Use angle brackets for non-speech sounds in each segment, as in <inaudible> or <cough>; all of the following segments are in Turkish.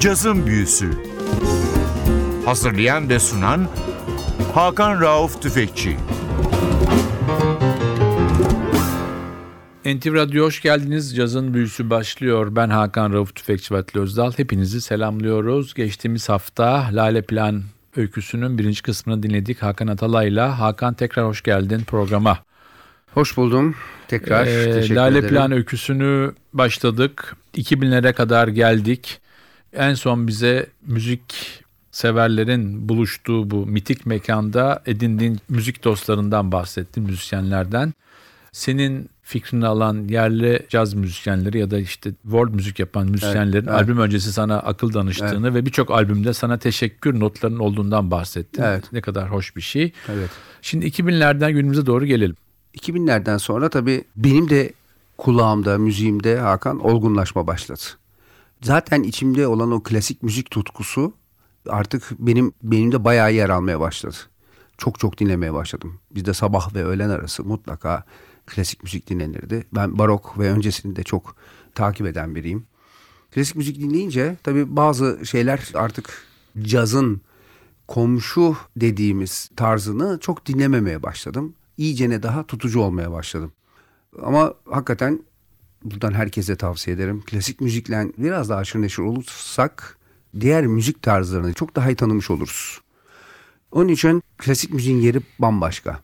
Cazın Büyüsü Hazırlayan ve sunan Hakan Rauf Tüfekçi NTV Radyo hoş geldiniz. Cazın büyüsü başlıyor. Ben Hakan Rauf Tüfekçi ve Özdal. Hepinizi selamlıyoruz. Geçtiğimiz hafta Lale Plan öyküsünün birinci kısmını dinledik Hakan Atalay'la. Hakan tekrar hoş geldin programa. Hoş buldum. Tekrar ee, teşekkür Lale ederim. Plan öyküsünü başladık. 2000'lere kadar geldik. En son bize müzik severlerin buluştuğu bu mitik mekanda edindiğin müzik dostlarından bahsettin, müzisyenlerden. Senin fikrini alan yerli caz müzisyenleri ya da işte world müzik yapan müzisyenlerin evet, evet. albüm öncesi sana akıl danıştığını evet. ve birçok albümde sana teşekkür notlarının olduğundan bahsettin. Evet. Ne kadar hoş bir şey. Evet. Şimdi 2000'lerden günümüze doğru gelelim. 2000'lerden sonra tabii benim de kulağımda, müziğimde Hakan olgunlaşma başladı. Zaten içimde olan o klasik müzik tutkusu artık benim benimde bayağı yer almaya başladı. Çok çok dinlemeye başladım. Bizde sabah ve öğlen arası mutlaka klasik müzik dinlenirdi. Ben barok ve öncesini de çok takip eden biriyim. Klasik müzik dinleyince tabii bazı şeyler artık cazın komşu dediğimiz tarzını çok dinlememeye başladım. İyicene daha tutucu olmaya başladım. Ama hakikaten buradan herkese tavsiye ederim. Klasik müzikle biraz daha aşırı neşir olursak diğer müzik tarzlarını çok daha iyi tanımış oluruz. Onun için klasik müziğin yeri bambaşka.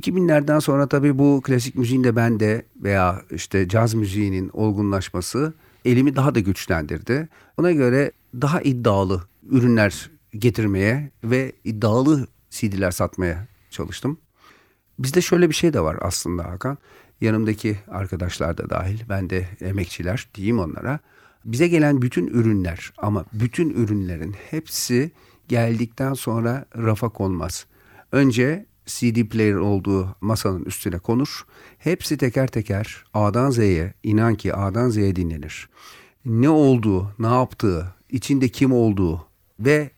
2000'lerden sonra tabii bu klasik müziğin de bende veya işte caz müziğinin olgunlaşması elimi daha da güçlendirdi. Ona göre daha iddialı ürünler getirmeye ve iddialı CD'ler satmaya çalıştım. Bizde şöyle bir şey de var aslında Hakan. Yanımdaki arkadaşlar da dahil, ben de emekçiler diyeyim onlara. Bize gelen bütün ürünler ama bütün ürünlerin hepsi geldikten sonra rafa konmaz. Önce CD player olduğu masanın üstüne konur. Hepsi teker teker A'dan Z'ye inan ki A'dan Z'ye dinlenir. Ne olduğu, ne yaptığı, içinde kim olduğu ve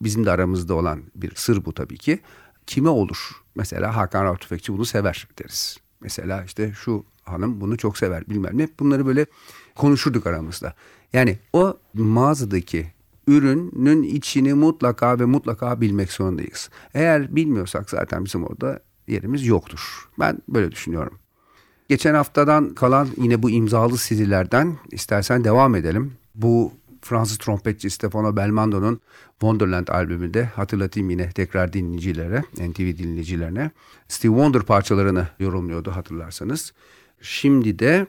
bizim de aramızda olan bir sır bu tabii ki. Kime olur? Mesela Hakan Rauf Tüfekçi bunu sever deriz. Mesela işte şu hanım bunu çok sever bilmem ne. Bunları böyle konuşurduk aramızda. Yani o mağazadaki ürünün içini mutlaka ve mutlaka bilmek zorundayız. Eğer bilmiyorsak zaten bizim orada yerimiz yoktur. Ben böyle düşünüyorum. Geçen haftadan kalan yine bu imzalı CD'lerden istersen devam edelim. Bu Fransız trompetçi Stefano Belmondo'nun Wonderland albümünde hatırlatayım yine tekrar dinleyicilere, NTV dinleyicilerine. Steve Wonder parçalarını yorumluyordu hatırlarsanız. Şimdi de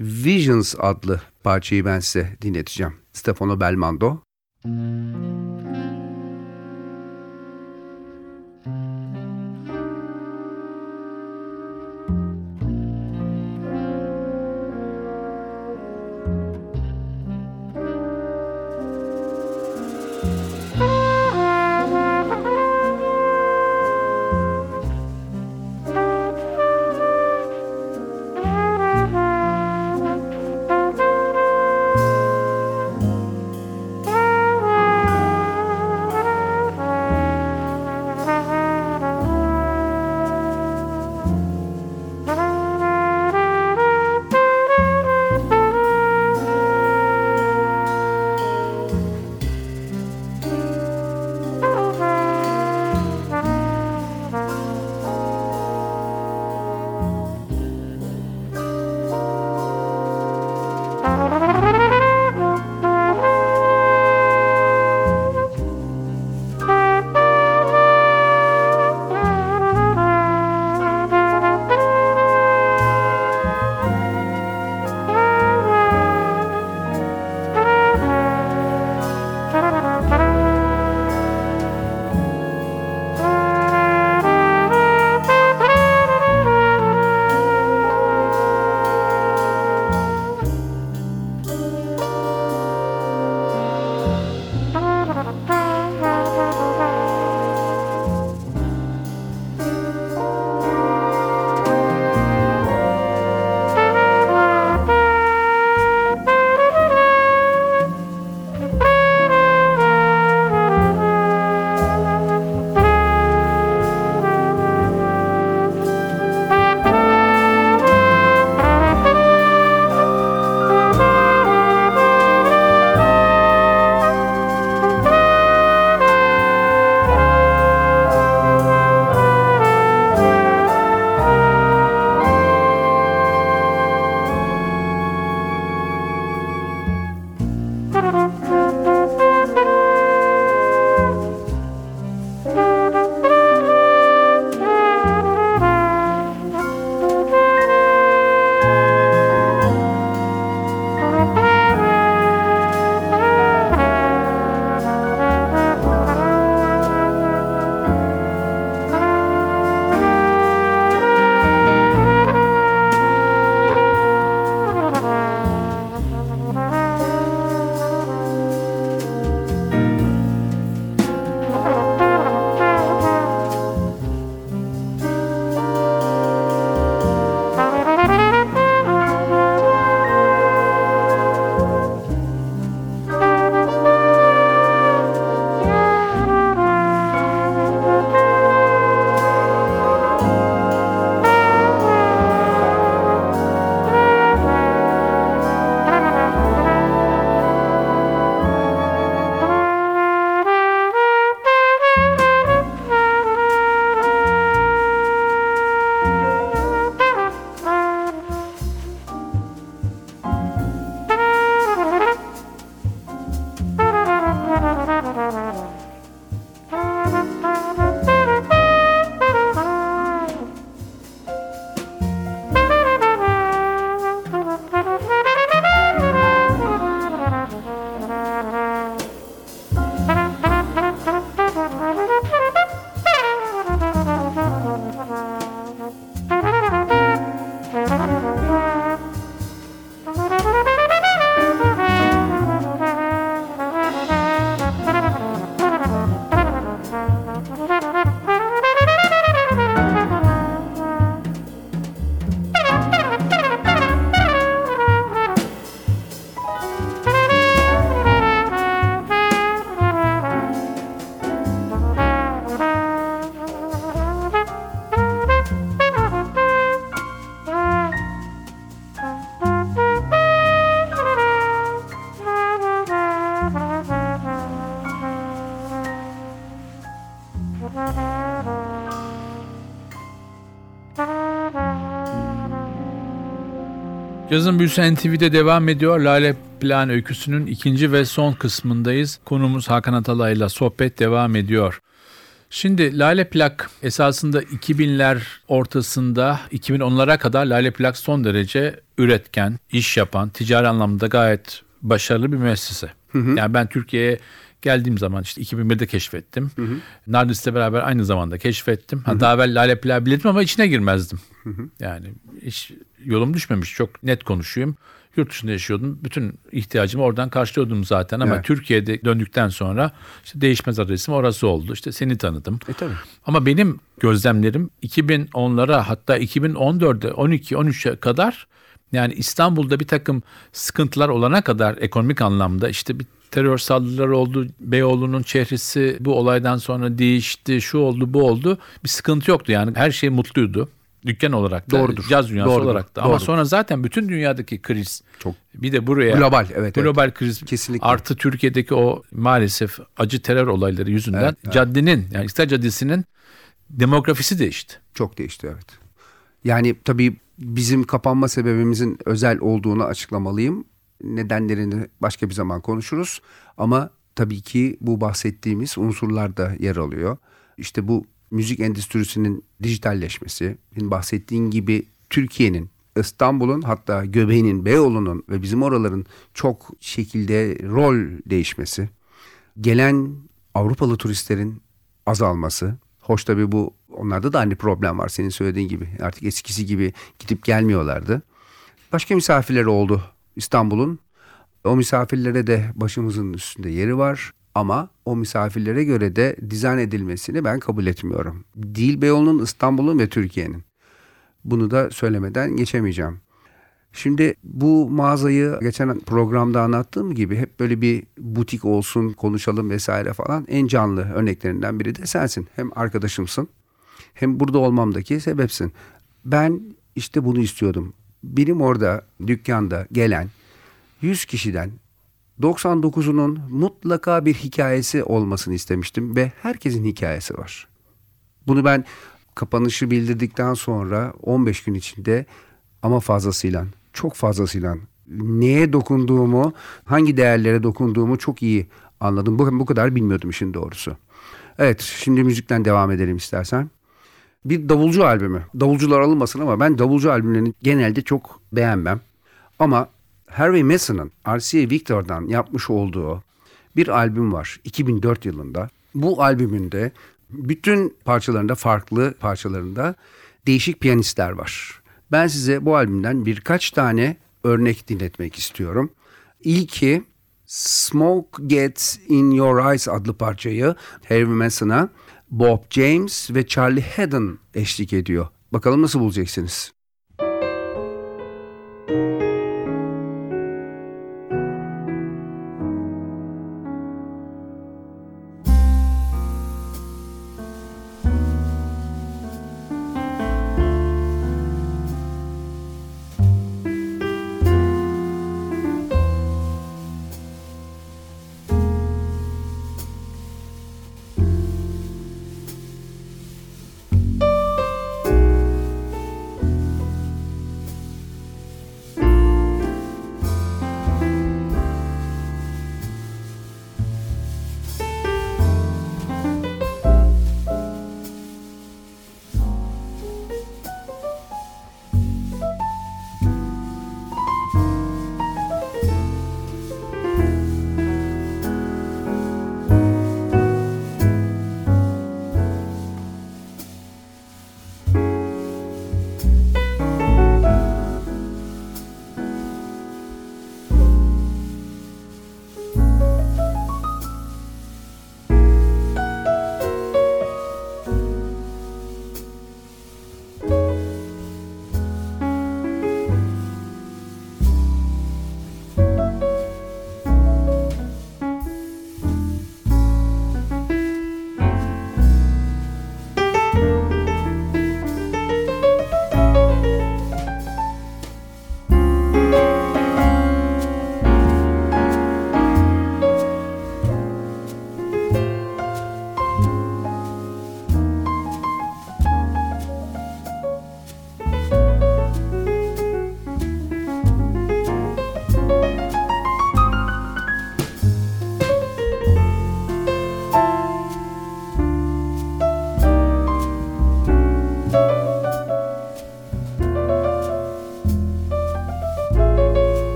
Visions adlı parçayı ben size dinleteceğim. Stefano Belmondo Música Yazın Büyüsü NTV'de devam ediyor. Lale Plan öyküsünün ikinci ve son kısmındayız. Konumuz Hakan Atalay'la sohbet devam ediyor. Şimdi Lale Plak esasında 2000'ler ortasında 2010'lara kadar Lale Plak son derece üretken, iş yapan, ticari anlamda gayet başarılı bir müessese. Yani ben Türkiye'ye geldiğim zaman işte 2001'de keşfettim. Nardis'le beraber aynı zamanda keşfettim. Ha, daha evvel Lale Plak bilirdim ama içine girmezdim. Yani hiç yolum düşmemiş çok net konuşuyum. Yurt dışında yaşıyordum. Bütün ihtiyacımı oradan karşılıyordum zaten ama Evet. Türkiye'de döndükten sonra işte değişmez adresim orası oldu. İşte seni tanıdım. E tabii. Ama benim gözlemlerim 2010'lara hatta 2014'e 12 13'e kadar yani İstanbul'da bir takım sıkıntılar olana kadar ekonomik anlamda işte bir terör saldırıları oldu. Beyoğlu'nun çehresi bu olaydan sonra değişti. Şu oldu bu oldu. Bir sıkıntı yoktu yani. Her şey mutluydu. Dükkan olarak da, Doğrudur. caz dünyası Doğrudur. olarak da. Ama Doğrudur. sonra zaten bütün dünyadaki kriz Çok bir de buraya Global, evet, global kriz Kesinlikle. artı Türkiye'deki o maalesef acı terör olayları yüzünden Evet, evet. caddenin yani İstiklal Caddesi'nin demografisi değişti. Çok değişti evet. Yani tabii bizim kapanma sebebimizin özel olduğunu açıklamalıyım. Nedenlerini başka bir zaman konuşuruz. Ama tabii ki bu bahsettiğimiz unsurlar da yer alıyor. İşte bu müzik endüstrisinin dijitalleşmesi, bahsettiğin gibi Türkiye'nin, İstanbul'un hatta göbeğinin, Beyoğlu'nun ve bizim oraların çok şekilde rol değişmesi. Gelen Avrupalı turistlerin azalması. Hoş tabii bu onlarda da aynı problem var senin söylediğin gibi. Artık eskisi gibi gidip gelmiyorlardı. Başka misafirleri oldu İstanbul'un. O misafirlere de başımızın üstünde yeri var. Ama o misafirlere göre de dizayn edilmesini ben kabul etmiyorum. Değil Beyoğlu'nun, İstanbul'un ve Türkiye'nin. Bunu da söylemeden geçemeyeceğim. Şimdi bu mağazayı geçen programda anlattığım gibi hep böyle bir butik olsun, konuşalım vesaire falan en canlı örneklerinden biri de sensin. Hem arkadaşımsın hem burada olmamdaki sebepsin. Ben işte bunu istiyordum. Benim orada dükkanda gelen 100 kişiden 99'unun mutlaka bir hikayesi olmasını istemiştim ve herkesin hikayesi var. Bunu ben kapanışı bildirdikten sonra 15 gün içinde ama fazlasıyla, çok fazlasıyla neye dokunduğumu, hangi değerlere dokunduğumu çok iyi anladım. Bu, bu kadar bilmiyordum işin doğrusu. Evet, şimdi müzikten devam edelim istersen. Bir davulcu albümü. Davulcular alınmasın ama ben davulcu albümlerini genelde çok beğenmem. Ama Harvey Mason'ın RCA Victor'dan yapmış olduğu bir albüm var 2004 yılında. Bu albümünde bütün parçalarında farklı parçalarında değişik piyanistler var. Ben size bu albümden birkaç tane örnek dinletmek istiyorum. İlki Smoke Gets In Your Eyes adlı parçayı Harvey Mason'a Bob James ve Charlie Haddon eşlik ediyor. Bakalım nasıl bulacaksınız?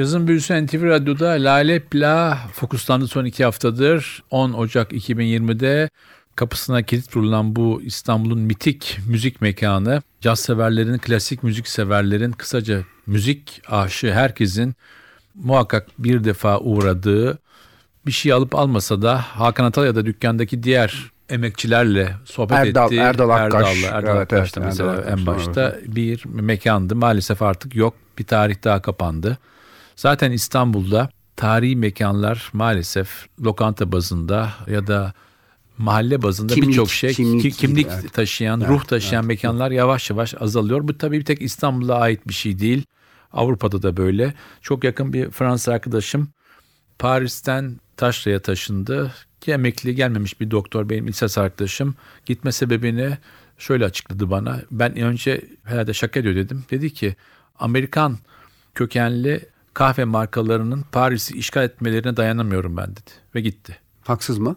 Cazın Büyüsü NTV Radyo'da Lale Pla fokuslandı son iki haftadır. 10 Ocak 2020'de kapısına kilit vurulan bu İstanbul'un mitik müzik mekanı, caz severlerin, klasik müzik severlerin, kısaca müzik aşığı herkesin muhakkak bir defa uğradığı, bir şey alıp almasa da Hakan Atal ya da dükkandaki diğer emekçilerle sohbet Erdal- ettiği Erdal Akkaş. Erdal'la, Erdal Evet, Akkaş'ta evet, mesela Erdal Akkaş. en başta bir mekandı. Maalesef artık yok. Bir tarih daha kapandı. Zaten İstanbul'da tarihi mekanlar maalesef lokanta bazında ya da mahalle bazında birçok şey kimlik, kimlik, kimlik evet. taşıyan, Evet, ruh taşıyan mekanlar yavaş yavaş azalıyor. Bu tabii bir tek İstanbul'a ait bir şey değil. Avrupa'da da böyle. Çok yakın bir Fransız arkadaşım Paris'ten Taşra'ya taşındı. Ki emekli gelmemiş bir doktor benim lisans arkadaşım. Gitme sebebini şöyle açıkladı bana. Ben önce herhalde şaka ediyor dedim. Dedi ki Amerikan kökenli kahve markalarının Paris'i işgal etmelerine dayanamıyorum ben dedi. Ve gitti. Haksız mı?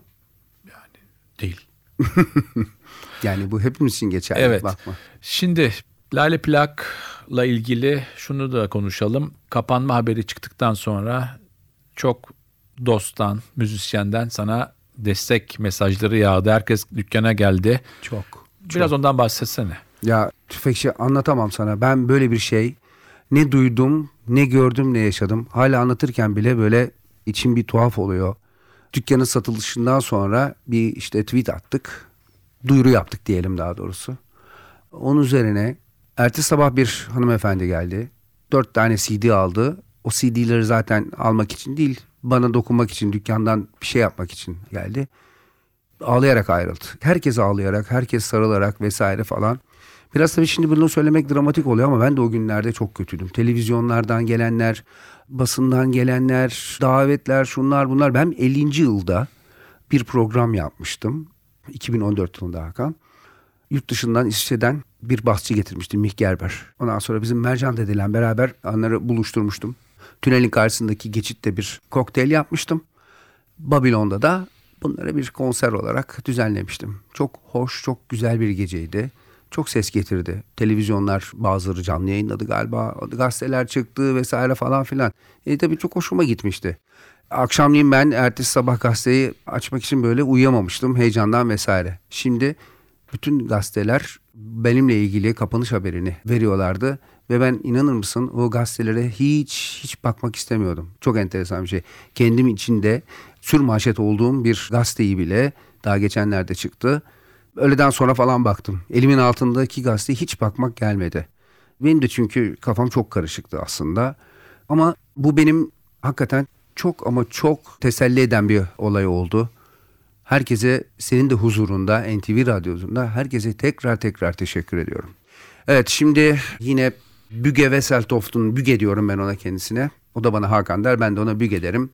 Değil. <laughs> Yani bu hepimiz için geçerli. Evet. Bakma. Şimdi Lale Plak'la ilgili şunu da konuşalım. Kapanma haberi çıktıktan sonra çok dosttan, müzisyenden sana destek mesajları yağdı. Herkes dükkana geldi. Çok. Biraz ondan bahsetsene. Ya tüfekçi anlatamam sana. Ben böyle bir şey ne duydum, ne gördüm, ne yaşadım. Hala anlatırken bile böyle içim bir tuhaf oluyor. Dükkanın satılışından sonra bir işte tweet attık. Duyuru yaptık diyelim daha doğrusu. Onun üzerine ertesi sabah bir hanımefendi geldi. Dört tane CD aldı. O CD'leri zaten almak için değil, bana dokunmak için, dükkandan bir şey yapmak için geldi ağlayarak ayrıldı. Herkes ağlayarak, herkes sarılarak vesaire falan. Biraz tabii şimdi bunu söylemek dramatik oluyor ama ben de o günlerde çok kötüydüm. Televizyonlardan gelenler, basından gelenler, davetler, şunlar bunlar. Ben 50. yılda bir program yapmıştım. 2014 yılında Hakan. Yurt dışından İsviçre'den bir basçı getirmiştim Mih Gerber. Ondan sonra bizim Mercan dedeyle beraber onları buluşturmuştum. Tünelin karşısındaki geçitte bir kokteyl yapmıştım. Babilon'da da bunları bir konser olarak düzenlemiştim. Çok hoş, çok güzel bir geceydi. Çok ses getirdi. Televizyonlar bazıları canlı yayınladı galiba. Gazeteler çıktı vesaire falan filan. E tabii çok hoşuma gitmişti. Akşamleyin ben ertesi sabah gazeteyi açmak için böyle uyuyamamıştım heyecandan vesaire. Şimdi bütün gazeteler benimle ilgili kapanış haberini veriyorlardı. Ve ben inanır mısın o gazetelere hiç hiç bakmak istemiyordum. Çok enteresan bir şey. Kendim içinde sür manşet olduğum bir gazeteyi bile daha geçenlerde çıktı. Öğleden sonra falan baktım. Elimin altındaki gazeteye hiç bakmak gelmedi. Benim de çünkü kafam çok karışıktı aslında. Ama bu benim hakikaten çok ama çok teselli eden bir olay oldu. Herkese senin de huzurunda NTV Radyosu'nda herkese tekrar tekrar teşekkür ediyorum. Evet şimdi yine Büge Weseltoft'un Büge diyorum ben ona kendisine. O da bana Hakan der ben de ona Büge derim.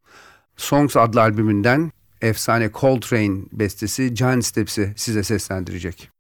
Songs adlı albümünden efsane Coltrane bestesi Giant Steps'i size seslendirecek.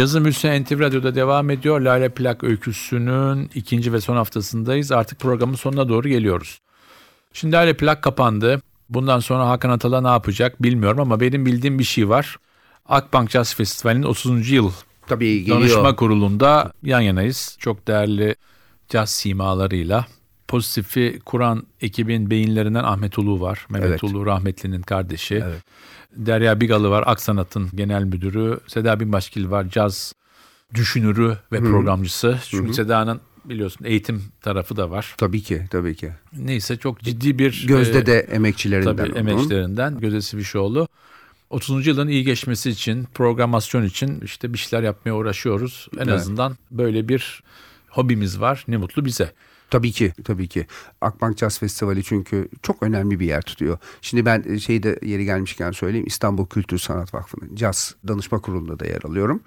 Cazın Büyüsü NTV Radyo'da devam ediyor. Lale Plak öyküsünün ikinci ve son haftasındayız. Artık programın sonuna doğru geliyoruz. Şimdi Lale Plak kapandı. Bundan sonra Hakan Atala ne yapacak bilmiyorum ama benim bildiğim bir şey var. Akbank Jazz Festivali'nin 30. yıl Tabii geliyor. danışma kurulunda yan yanayız. Çok değerli caz simalarıyla. Pozitifi kuran ekibin beyinlerinden Ahmet Ulu var. Mehmet Evet. Ulu rahmetlinin kardeşi. Evet. Derya Bigalı var Aksanat'ın genel müdürü. Seda Binbaşgil var caz düşünürü ve programcısı. Çünkü Seda'nın biliyorsun eğitim tarafı da var. Tabii ki, tabii ki. Neyse çok ciddi bir Gözde e, de emekçilerinden. tabii onun. emeçlerinden Göze Sivişoğlu. 30. yılın iyi geçmesi için, programasyon için işte bir şeyler yapmaya uğraşıyoruz. En Evet. azından böyle bir hobimiz var. Ne mutlu bize. Tabii ki, tabii ki. Akbank Jazz Festivali çünkü çok önemli bir yer tutuyor. Şimdi ben e, şeyi de yeri gelmişken söyleyeyim. İstanbul Kültür Sanat Vakfı'nın Caz Danışma Kurulu'nda da yer alıyorum.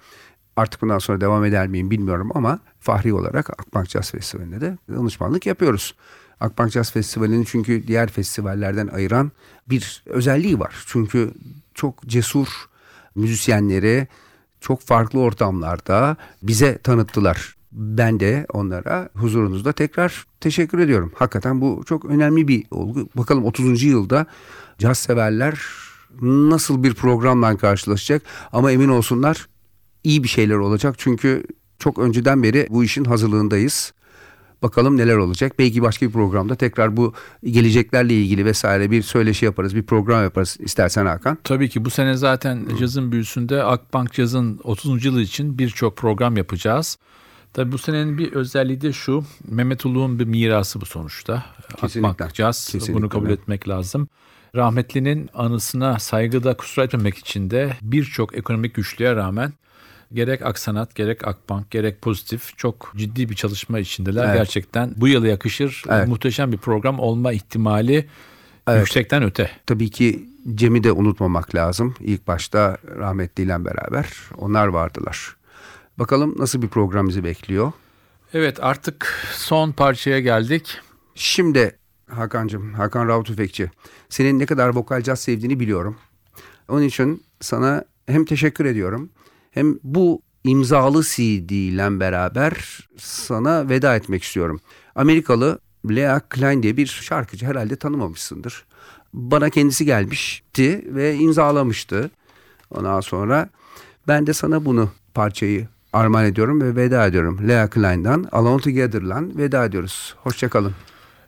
Artık bundan sonra devam eder miyim bilmiyorum ama fahri olarak Akbank Jazz Festivali'nde de danışmanlık yapıyoruz. Akbank Jazz Festivali'nin çünkü diğer festivallerden ayıran bir özelliği var. Çünkü çok cesur müzisyenleri çok farklı ortamlarda bize tanıttılar. Ben de onlara huzurunuzda tekrar teşekkür ediyorum. Hakikaten bu çok önemli bir olgu. Bakalım 30. yılda caz severler nasıl bir programla karşılaşacak ama emin olsunlar iyi bir şeyler olacak. Çünkü çok önceden beri bu işin hazırlığındayız. Bakalım neler olacak. Belki başka bir programda tekrar bu geleceklerle ilgili vesaire bir söyleşi yaparız, bir program yaparız istersen Hakan. Tabii ki bu sene zaten cazın büyüsünde Akbank Caz'ın 30. yılı için birçok program yapacağız. Tabii bu senenin bir özelliği de şu. Mehmet Uluğ'un bir mirası bu sonuçta. Kesinlikle. Akbank Caz. Kesinlikle. Bunu kabul etmek lazım. Rahmetlinin anısına saygıda kusur etmemek için de birçok ekonomik güçlüğe rağmen gerek Aksanat, gerek Akbank, gerek Pozitif çok ciddi bir çalışma içindeler. Evet. Gerçekten bu yıla yakışır Evet. muhteşem bir program olma ihtimali Evet. yüksekten öte. Tabii ki Cem'i de unutmamak lazım. İlk başta rahmetliyle beraber onlar vardılar. Bakalım nasıl bir program bizi bekliyor. Evet artık son parçaya geldik. Şimdi Hakan'cığım, Hakan Rauf Tüfekçi. Senin ne kadar vokal caz sevdiğini biliyorum. Onun için sana hem teşekkür ediyorum hem bu imzalı CD ile beraber sana veda etmek istiyorum. Amerikalı Lea Klein diye bir şarkıcı herhalde tanımamışsındır. Bana kendisi gelmişti ve imzalamıştı. Ondan sonra ben de sana bunu parçayı armağan ediyorum ve veda ediyorum. Lea Klein'dan Alone Together'la veda ediyoruz. Hoşçakalın.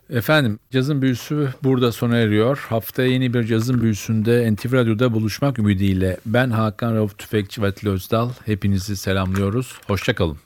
Efendim cazın büyüsü burada sona eriyor. Haftaya yeni bir cazın büyüsünde NTV Radyo'da buluşmak ümidiyle ben Hakan Rauf Tüfekçi ve Özdal hepinizi selamlıyoruz. Hoşçakalın.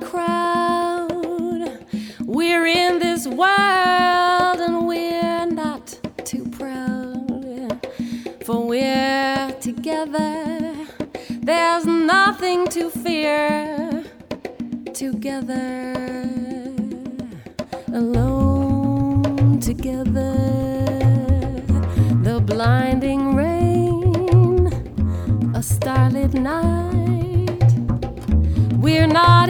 Crowd. We're in this world and we're not too proud, for we're together. There's nothing to fear together, alone together. The blinding rain a starlit night. We're not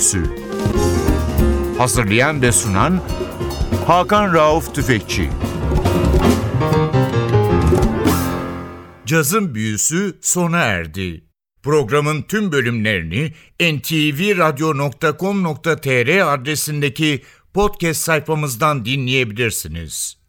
Öyküsü Hazırlayan ve sunan Hakan Rauf Tüfekçi Cazın Büyüsü sona erdi. Programın tüm bölümlerini ntvradio.com.tr adresindeki podcast sayfamızdan dinleyebilirsiniz.